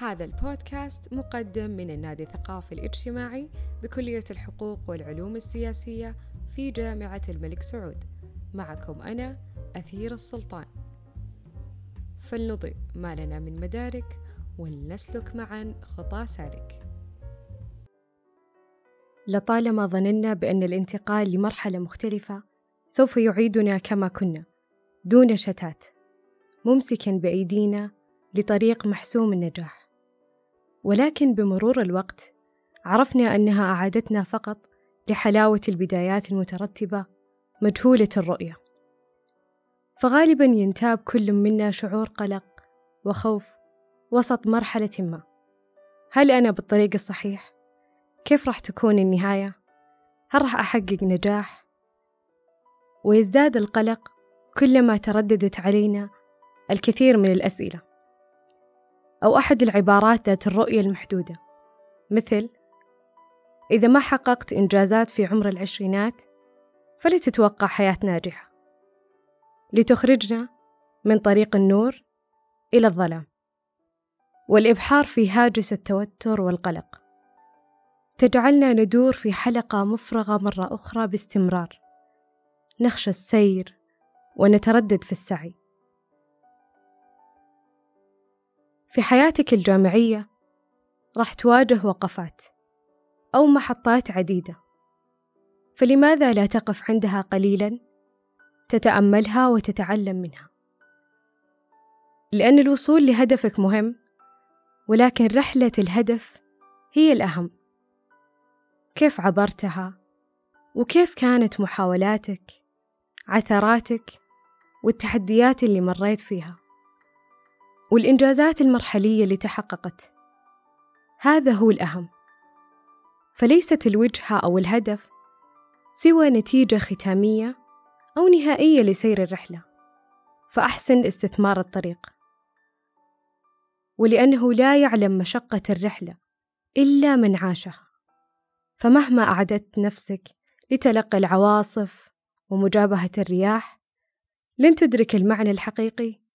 هذا البودكاست مقدم من النادي الثقافي الاجتماعي بكلية الحقوق والعلوم السياسية في جامعة الملك سعود. معكم أنا أثير السلطان. فلنضيء ما لنا من مدارك ولنسلك معا خطى سالك لطالما ظننا بأن الانتقال لمرحلة مختلفة سوف يعيدنا كما كنا دون شتات ممسكا بأيدينا لطريق محسوم النجاح. ولكن بمرور الوقت عرفنا أنها أعادتنا فقط لحلاوة البدايات المترتبة مجهولة الرؤية فغالبا ينتاب كل منا شعور قلق وخوف وسط مرحلة ما هل أنا بالطريق الصحيح؟ كيف راح تكون النهاية؟ هل راح أحقق نجاح؟ ويزداد القلق كلما ترددت علينا الكثير من الأسئلة أو أحد العبارات ذات الرؤية المحدودة. مثل إذا ما حققت إنجازات في عمر العشرينات فلا تتوقع حياة ناجحة. لتخرجنا من طريق النور إلى الظلام. والإبحار في هاجس التوتر والقلق. تجعلنا ندور في حلقة مفرغة مرة أخرى باستمرار. نخشى السير ونتردد في السعي. في حياتك الجامعية راح تواجه وقفات أو محطات عديدة فلماذا لا تقف عندها قليلا تتأملها وتتعلم منها؟ لأن الوصول لهدفك مهم ولكن رحلة الهدف هي الأهم. كيف عبرتها؟ وكيف كانت محاولاتك عثراتك والتحديات اللي مريت فيها؟ والإنجازات المرحلية اللي تحققت. هذا هو الأهم. فليست الوجهة أو الهدف سوى نتيجة ختامية أو نهائية لسير الرحلة. فأحسن استثمار الطريق. ولأنه لا يعلم مشقة الرحلة إلا من عاشها. فمهما أعددت نفسك لتلقي العواصف ومجابهة الرياح لن تدرك المعنى الحقيقي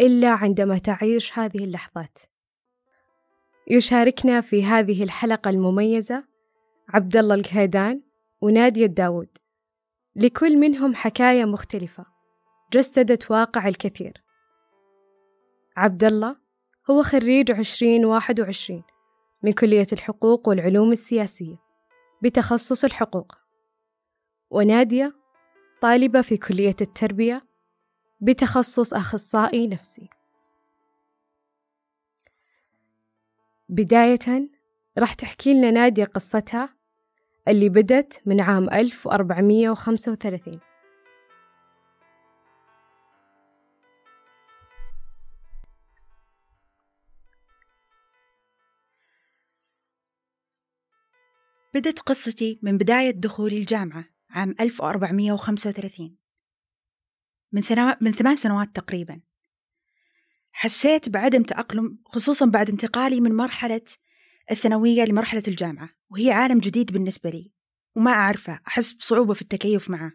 إلا عندما تعيش هذه اللحظات. يشاركنا في هذه الحلقة المميزة عبد الله الكهيدان ونادية داود. لكل منهم حكاية مختلفة جسدت واقع الكثير. عبد الله هو خريج عشرين واحد وعشرين من كلية الحقوق والعلوم السياسية بتخصص الحقوق. ونادية طالبة في كلية التربية بتخصص أخصائي نفسي. بداية راح تحكي لنا نادية قصتها اللي بدت من عام 1435 بدت قصتي من بداية دخولي الجامعة عام 1435 من, ثنا... من ثمان سنوات تقريبا. حسيت بعدم تأقلم خصوصا بعد انتقالي من مرحلة الثانوية لمرحلة الجامعة وهي عالم جديد بالنسبة لي وما أعرفه أحس بصعوبة في التكيف معه.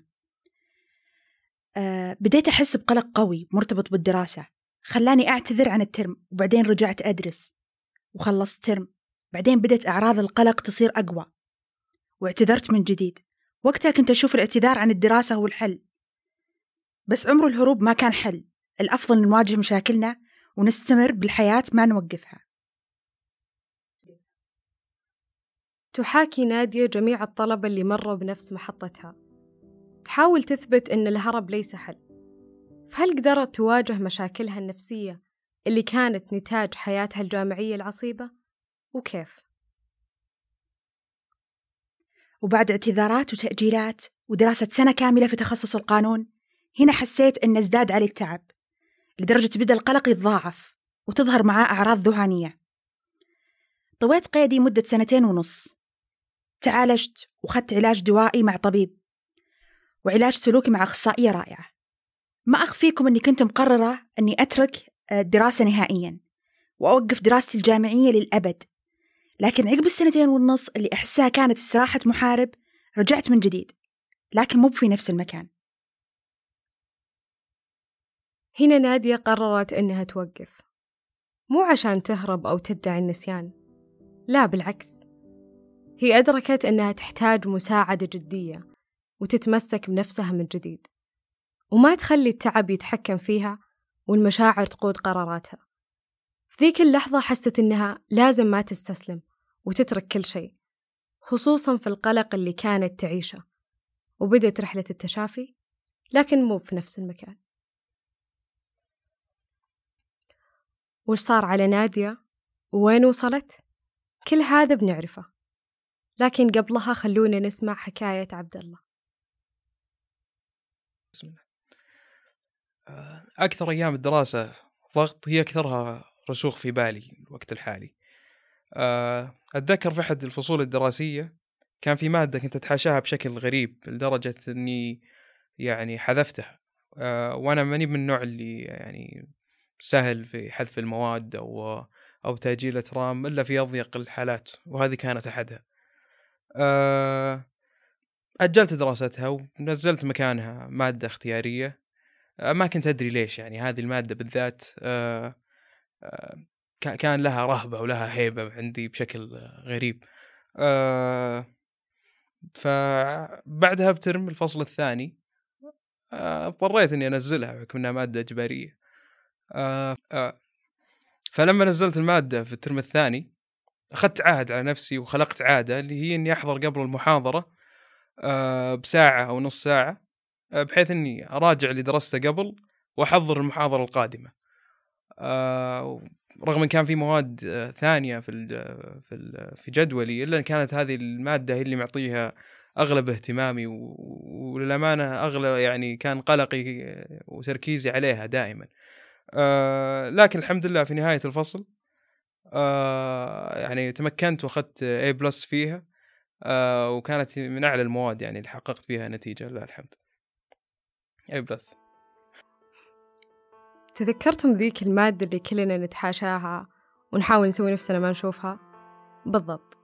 أه بديت أحس بقلق قوي مرتبط بالدراسة. خلاني أعتذر عن الترم وبعدين رجعت أدرس. وخلصت ترم. بعدين بدت أعراض القلق تصير أقوى. واعتذرت من جديد. وقتها كنت أشوف الاعتذار عن الدراسة هو الحل. بس عمر الهروب ما كان حل الأفضل نواجه مشاكلنا ونستمر بالحياة ما نوقفها تحاكي نادية جميع الطلبة اللي مروا بنفس محطتها تحاول تثبت أن الهرب ليس حل فهل قدرت تواجه مشاكلها النفسية اللي كانت نتاج حياتها الجامعية العصيبة؟ وكيف؟ وبعد اعتذارات وتأجيلات ودراسة سنة كاملة في تخصص القانون هنا حسيت أن ازداد علي التعب لدرجة بدأ القلق يتضاعف وتظهر معاه أعراض ذهانية طويت قيدي مدة سنتين ونص. تعالجت وخدت علاج دوائي مع طبيب وعلاج سلوكي مع أخصائية رائعة. ما أخفيكم أني كنت مقررة أني أترك الدراسة نهائيا وأوقف دراستي الجامعية للأبد لكن عقب السنتين والنص اللي أحسها كانت استراحة محارب رجعت من جديد لكن مو في نفس المكان. هنا نادية قررت إنها توقف. مو عشان تهرب أو تدعي النسيان. لا بالعكس. هي أدركت أنها تحتاج مساعدة جدية وتتمسك بنفسها من جديد. وما تخلي التعب يتحكم فيها والمشاعر تقود قراراتها. في ذيك اللحظة حست إنها لازم ما تستسلم وتترك كل شيء خصوصا في القلق اللي كانت تعيشه. وبدت رحلة التشافي لكن مو في نفس المكان. وش صار على نادية؟ وين وصلت؟ كل هذا بنعرفه. لكن قبلها خلونا نسمع حكاية عبد الله. بسم الله. أكثر أيام الدراسة ضغط هي أكثرها رسوخ في بالي الوقت الحالي. أتذكر في أحد الفصول الدراسية كان في مادة كنت أتحاشاها بشكل غريب لدرجة إني يعني حذفتها. وأنا ماني من النوع اللي يعني سهل في حذف المواد أو أو تأجيل أترام إلا في أضيق الحالات وهذه كانت أحدها. أجلت دراستها ونزلت مكانها مادة اختيارية. ما كنت أدري ليش يعني هذه المادة بالذات كان لها رهبة ولها هيبة عندي بشكل غريب. فبعدها بترم الفصل الثاني اضطريت إني أنزلها بحكم انها مادة إجبارية. فلما نزلت المادة في الترم الثاني أخذت عهد على نفسي وخلقت عادة اللي هي إني أحضر قبل المحاضرة بساعة أو نص ساعة بحيث إني أراجع اللي درسته قبل وأحضر المحاضرة القادمة. رغم إن كان في مواد ثانية في في في جدولي إلا إن كانت هذه المادة هي اللي معطيها أغلب اهتمامي وللأمانة اغلب يعني كان قلقي وتركيزي عليها دائما. آه لكن الحمد لله في نهاية الفصل آه يعني تمكنت وأخذت A بلس فيها آه وكانت من أعلى المواد يعني اللي حققت فيها نتيجة لله الحمد. A بلس تذكرتم ذيك المادة اللي كلنا نتحاشاها ونحاول نسوي نفسنا ما نشوفها؟ بالضبط.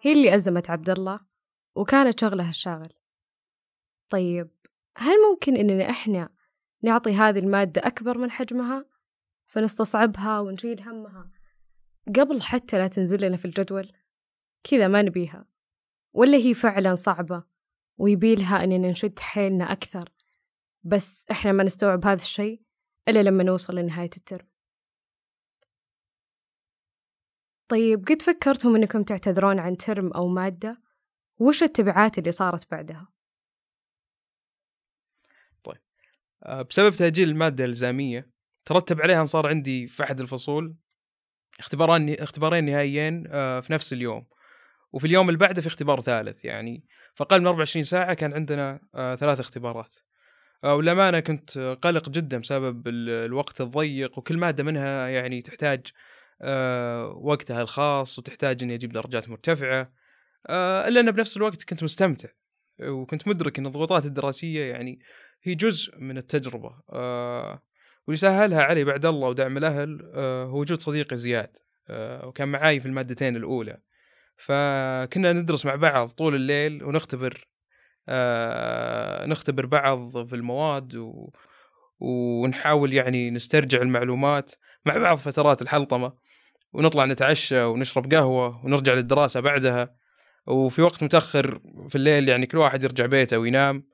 هي اللي أزمت عبد الله وكانت شغلها الشاغل. طيب هل ممكن إننا إحنا نعطي هذه المادة أكبر من حجمها؟ فنستصعبها ونشيل همها. قبل حتى لا تنزل لنا في الجدول كذا ما نبيها. ولا هي فعلا صعبة ويبيلها إننا نشد حيلنا أكثر. بس إحنا ما نستوعب هذا الشيء إلا لما نوصل لنهاية الترم. طيب قد فكرتم أنكم تعتذرون عن ترم أو مادة؟ وش التبعات اللي صارت بعدها؟ طيب. آه، بسبب تأجيل المادة الإلزامية ترتب عليها أن صار عندي في أحد الفصول اختبارين اختبارين نهائيين آه، في نفس اليوم. وفي اليوم اللي بعده في اختبار ثالث يعني. فقل من 24 ساعة كان عندنا آه، ثلاث اختبارات. وللأمانة كنت قلق جدا بسبب الوقت الضيق وكل مادة منها يعني تحتاج وقتها الخاص وتحتاج إني أجيب درجات مرتفعة. إلا أن بنفس الوقت كنت مستمتع وكنت مدرك إن الضغوطات الدراسية يعني هي جزء من التجربة. واللي سهلها علي بعد الله ودعم الأهل هو وجود صديقي زياد وكان معاي في المادتين الأولى. فكنا ندرس مع بعض طول الليل ونختبر آه نختبر بعض في المواد. ونحاول يعني نسترجع المعلومات مع بعض فترات الحلطمة. ونطلع نتعشى ونشرب قهوة ونرجع للدراسة بعدها. وفي وقت متأخر في الليل يعني كل واحد يرجع بيته وينام.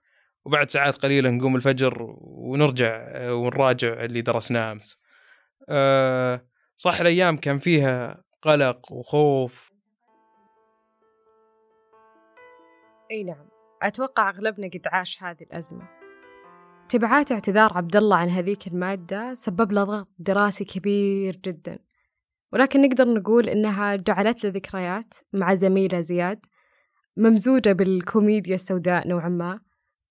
وبعد ساعات قليلة نقوم الفجر ونرجع ونراجع اللي درسناه أمس. أه صح الأيام كان فيها قلق وخوف. إي نعم أتوقع أغلبنا قد عاش هذه الأزمة. تبعات اعتذار عبد الله عن هذيك المادة سبب له ضغط دراسي كبير جدا. ولكن نقدر نقول إنها جعلت له ذكريات مع زميله زياد ممزوجة بالكوميديا السوداء نوعا ما.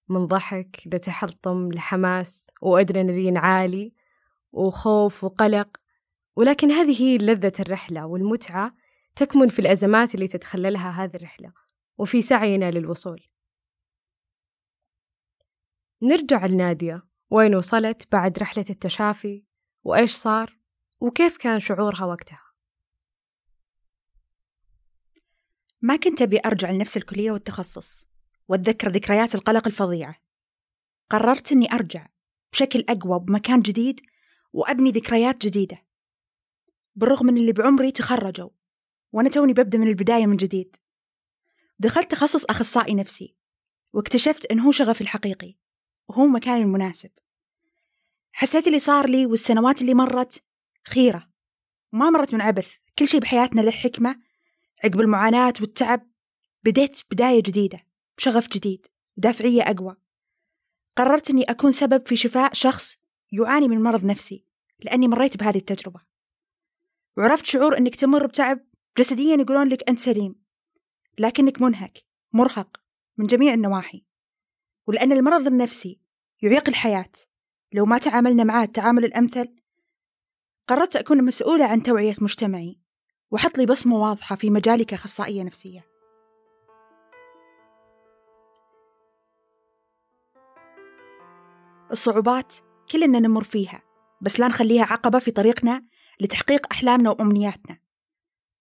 من ضحك لتحطم لحماس وأدرينالين عالي وخوف وقلق. ولكن هذه هي لذة الرحلة والمتعة تكمن في الأزمات اللي تتخللها هذه الرحلة وفي سعينا للوصول. نرجع لنادية. وين وصلت بعد رحلة التشافي؟ وإيش صار؟ وكيف كان شعورها وقتها؟ ما كنت أبي أرجع لنفس الكلية والتخصص. وأتذكر ذكريات القلق الفظيعة قررت أني أرجع بشكل أقوى بمكان جديد وأبني ذكريات جديدة. بالرغم من اللي بعمري تخرجوا وأنا توني ببدأ من البداية من جديد. دخلت تخصص أخصائي نفسي واكتشفت إن هو شغفي الحقيقي وهو مكاني المناسب. حسيت اللي صار لي والسنوات اللي مرت خيرة. ما مرت من عبث كل شيء بحياتنا له حكمة. عقب المعاناة والتعب بديت بداية جديدة. بشغف جديد ودافعية أقوى. قررت أني أكون سبب في شفاء شخص يعاني من مرض نفسي لأني مريت بهذه التجربة. وعرفت شعور أنك تمر بتعب جسديا يقولون لك أنت سليم لكنك منهك مرهق من جميع النواحي. ولأن المرض النفسي يعيق الحياة. لو ما تعاملنا معاه التعامل الأمثل قررت أكون مسؤولة عن توعية مجتمعي وحط لي بصمة واضحة في مجالي كأخصائية نفسية. الصعوبات كلنا نمر فيها بس لا نخليها عقبة في طريقنا لتحقيق أحلامنا وأمنياتنا.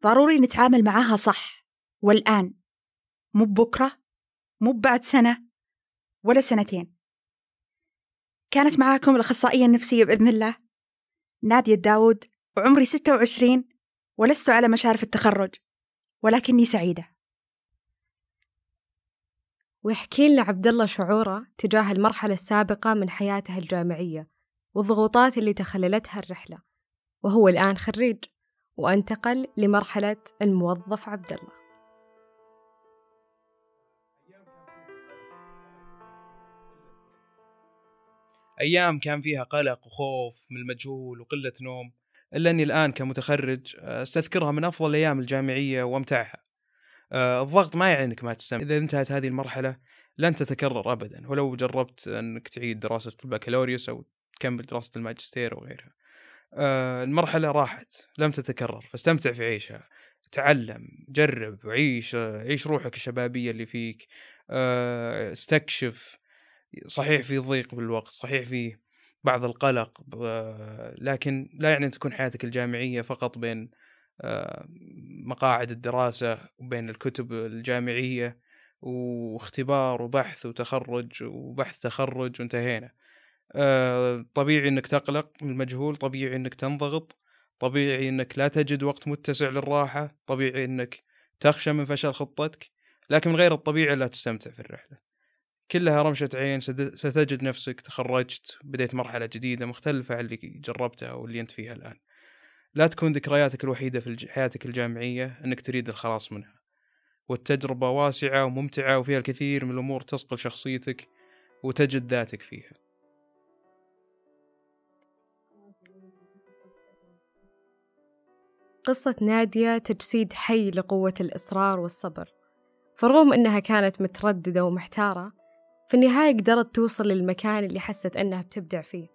ضروري نتعامل معاها صح والآن. مو بكرة مو بعد سنة ولا سنتين. كانت معاكم الأخصائية النفسية بإذن الله نادية داود وعمري 26 ولست على مشارف التخرج ولكني سعيدة. ويحكي لنا عبد الله شعوره تجاه المرحلة السابقة من حياته الجامعية والضغوطات اللي تخللتها الرحلة وهو الآن خريج وانتقل لمرحلة الموظف عبد الله أيام كان فيها قلق وخوف من المجهول وقلة نوم إلا أني الآن كمتخرج أستذكرها من أفضل الأيام الجامعية وأمتعها. آه، الضغط ما يعني انك ما تستمتع، إذا انتهت هذه المرحلة لن تتكرر ابدا ولو جربت أنك تعيد دراسة البكالوريوس أو تكمل دراسة الماجستير وغيرها. آه، المرحلة راحت لم تتكرر فاستمتع في عيشها. تعلم جرب عيش عيش روحك الشبابية اللي فيك استكشف صحيح في ضيق بالوقت صحيح في بعض القلق لكن لا يعني تكون حياتك الجامعية فقط بين آه، مقاعد الدراسة وبين الكتب الجامعية واختبار وبحث وتخرج وبحث تخرج وانتهينا. آه، طبيعي إنك تقلق من المجهول طبيعي إنك تنضغط طبيعي إنك لا تجد وقت متسع للراحة طبيعي إنك تخشى من فشل خطتك لكن من غير الطبيعي لا تستمتع في الرحلة. كلها رمشة عين ستجد نفسك تخرجت بديت مرحلة جديدة مختلفة عن اللي جربتها واللي أنت فيها الآن. لا تكون ذكرياتك الوحيدة في حياتك الجامعية أنك تريد الخلاص منها. والتجربة واسعة وممتعة وفيها الكثير من الأمور تصقل شخصيتك وتجد ذاتك فيها. قصة نادية تجسيد حي لقوة الإصرار والصبر. فرغم أنها كانت مترددة ومحتارة في النهاية قدرت توصل للمكان اللي حست أنها بتبدع فيه.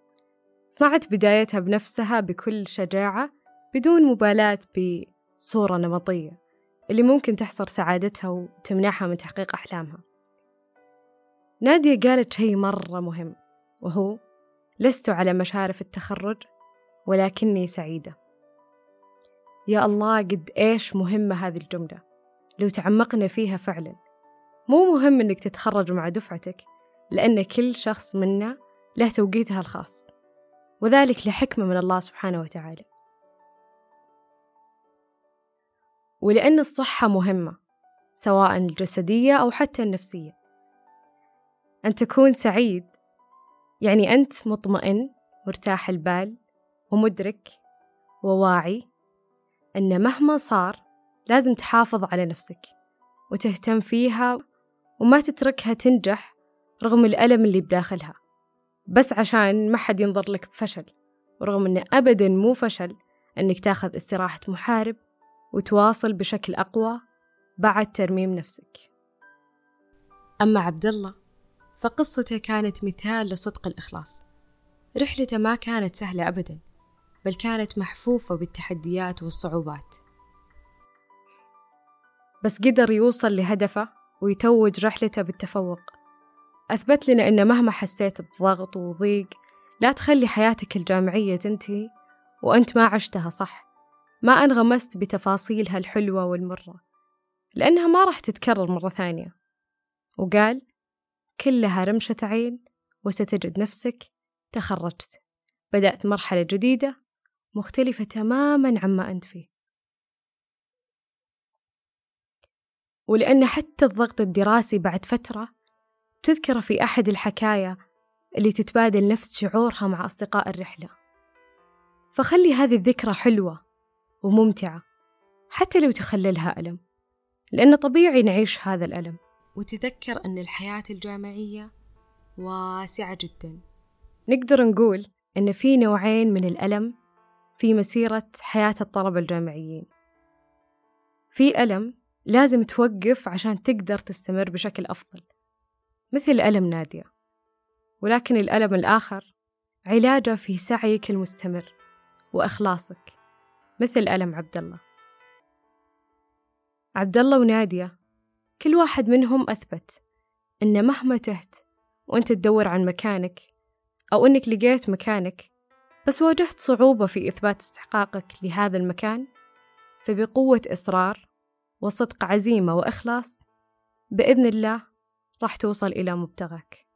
صنعت بدايتها بنفسها بكل شجاعة بدون مبالاة بصورة نمطية اللي ممكن تحصر سعادتها وتمنعها من تحقيق أحلامها. نادية قالت شيء مرة مهم وهو لست على مشارف التخرج ولكني سعيدة. يا الله قد إيش مهمة هذه الجملة لو تعمقنا فيها فعلا. مو مهم إنك تتخرج مع دفعتك لأن كل شخص منا له توقيتها الخاص وذلك لحكمة من الله سبحانه وتعالى. ولأن الصحة مهمة سواء الجسدية أو حتى النفسية. أن تكون سعيد يعني أنت مطمئن مرتاح البال ومدرك وواعي أن مهما صار لازم تحافظ على نفسك وتهتم فيها وما تتركها تنجح رغم الألم اللي بداخلها. بس عشان ما حد ينظر لك بفشل ورغم أنه أبدا مو فشل أنك تاخذ استراحة محارب وتواصل بشكل أقوى بعد ترميم نفسك. أما عبد الله فقصته كانت مثال لصدق الإخلاص. رحلته ما كانت سهلة أبدا بل كانت محفوفة بالتحديات والصعوبات. بس قدر يوصل لهدفه ويتوج رحلته بالتفوق. أثبت لنا إن مهما حسيت بضغط وضيق لا تخلي حياتك الجامعية تنتهي وأنت ما عشتها صح. ما أنغمست بتفاصيلها الحلوة والمرة لأنها ما راح تتكرر مرة ثانية. وقال كلها رمشة عين وستجد نفسك تخرجت. بدأت مرحلة جديدة مختلفة تماما عما أنت فيه. ولأن حتى الضغط الدراسي بعد فترة تذكر في أحد الحكايا اللي تتبادل نفس شعورها مع أصدقاء الرحلة. فخلي هذه الذكرى حلوة وممتعة حتى لو تخللها ألم لأن طبيعي نعيش هذا الألم. وتذكر أن الحياة الجامعية واسعة جدا. نقدر نقول أن في نوعين من الألم في مسيرة حياة الطلبة الجامعيين. في ألم لازم توقف عشان تقدر تستمر بشكل أفضل مثل ألم نادية. ولكن الألم الآخر علاجه في سعيك المستمر وإخلاصك. مثل ألم عبد الله عبد الله ونادية كل واحد منهم أثبت إن مهما تهت وأنت تدور عن مكانك أو إنك لقيت مكانك بس واجهت صعوبة في إثبات استحقاقك لهذا المكان فبقوة إصرار وصدق عزيمة وإخلاص بإذن الله راح توصل إلى مبتغاك.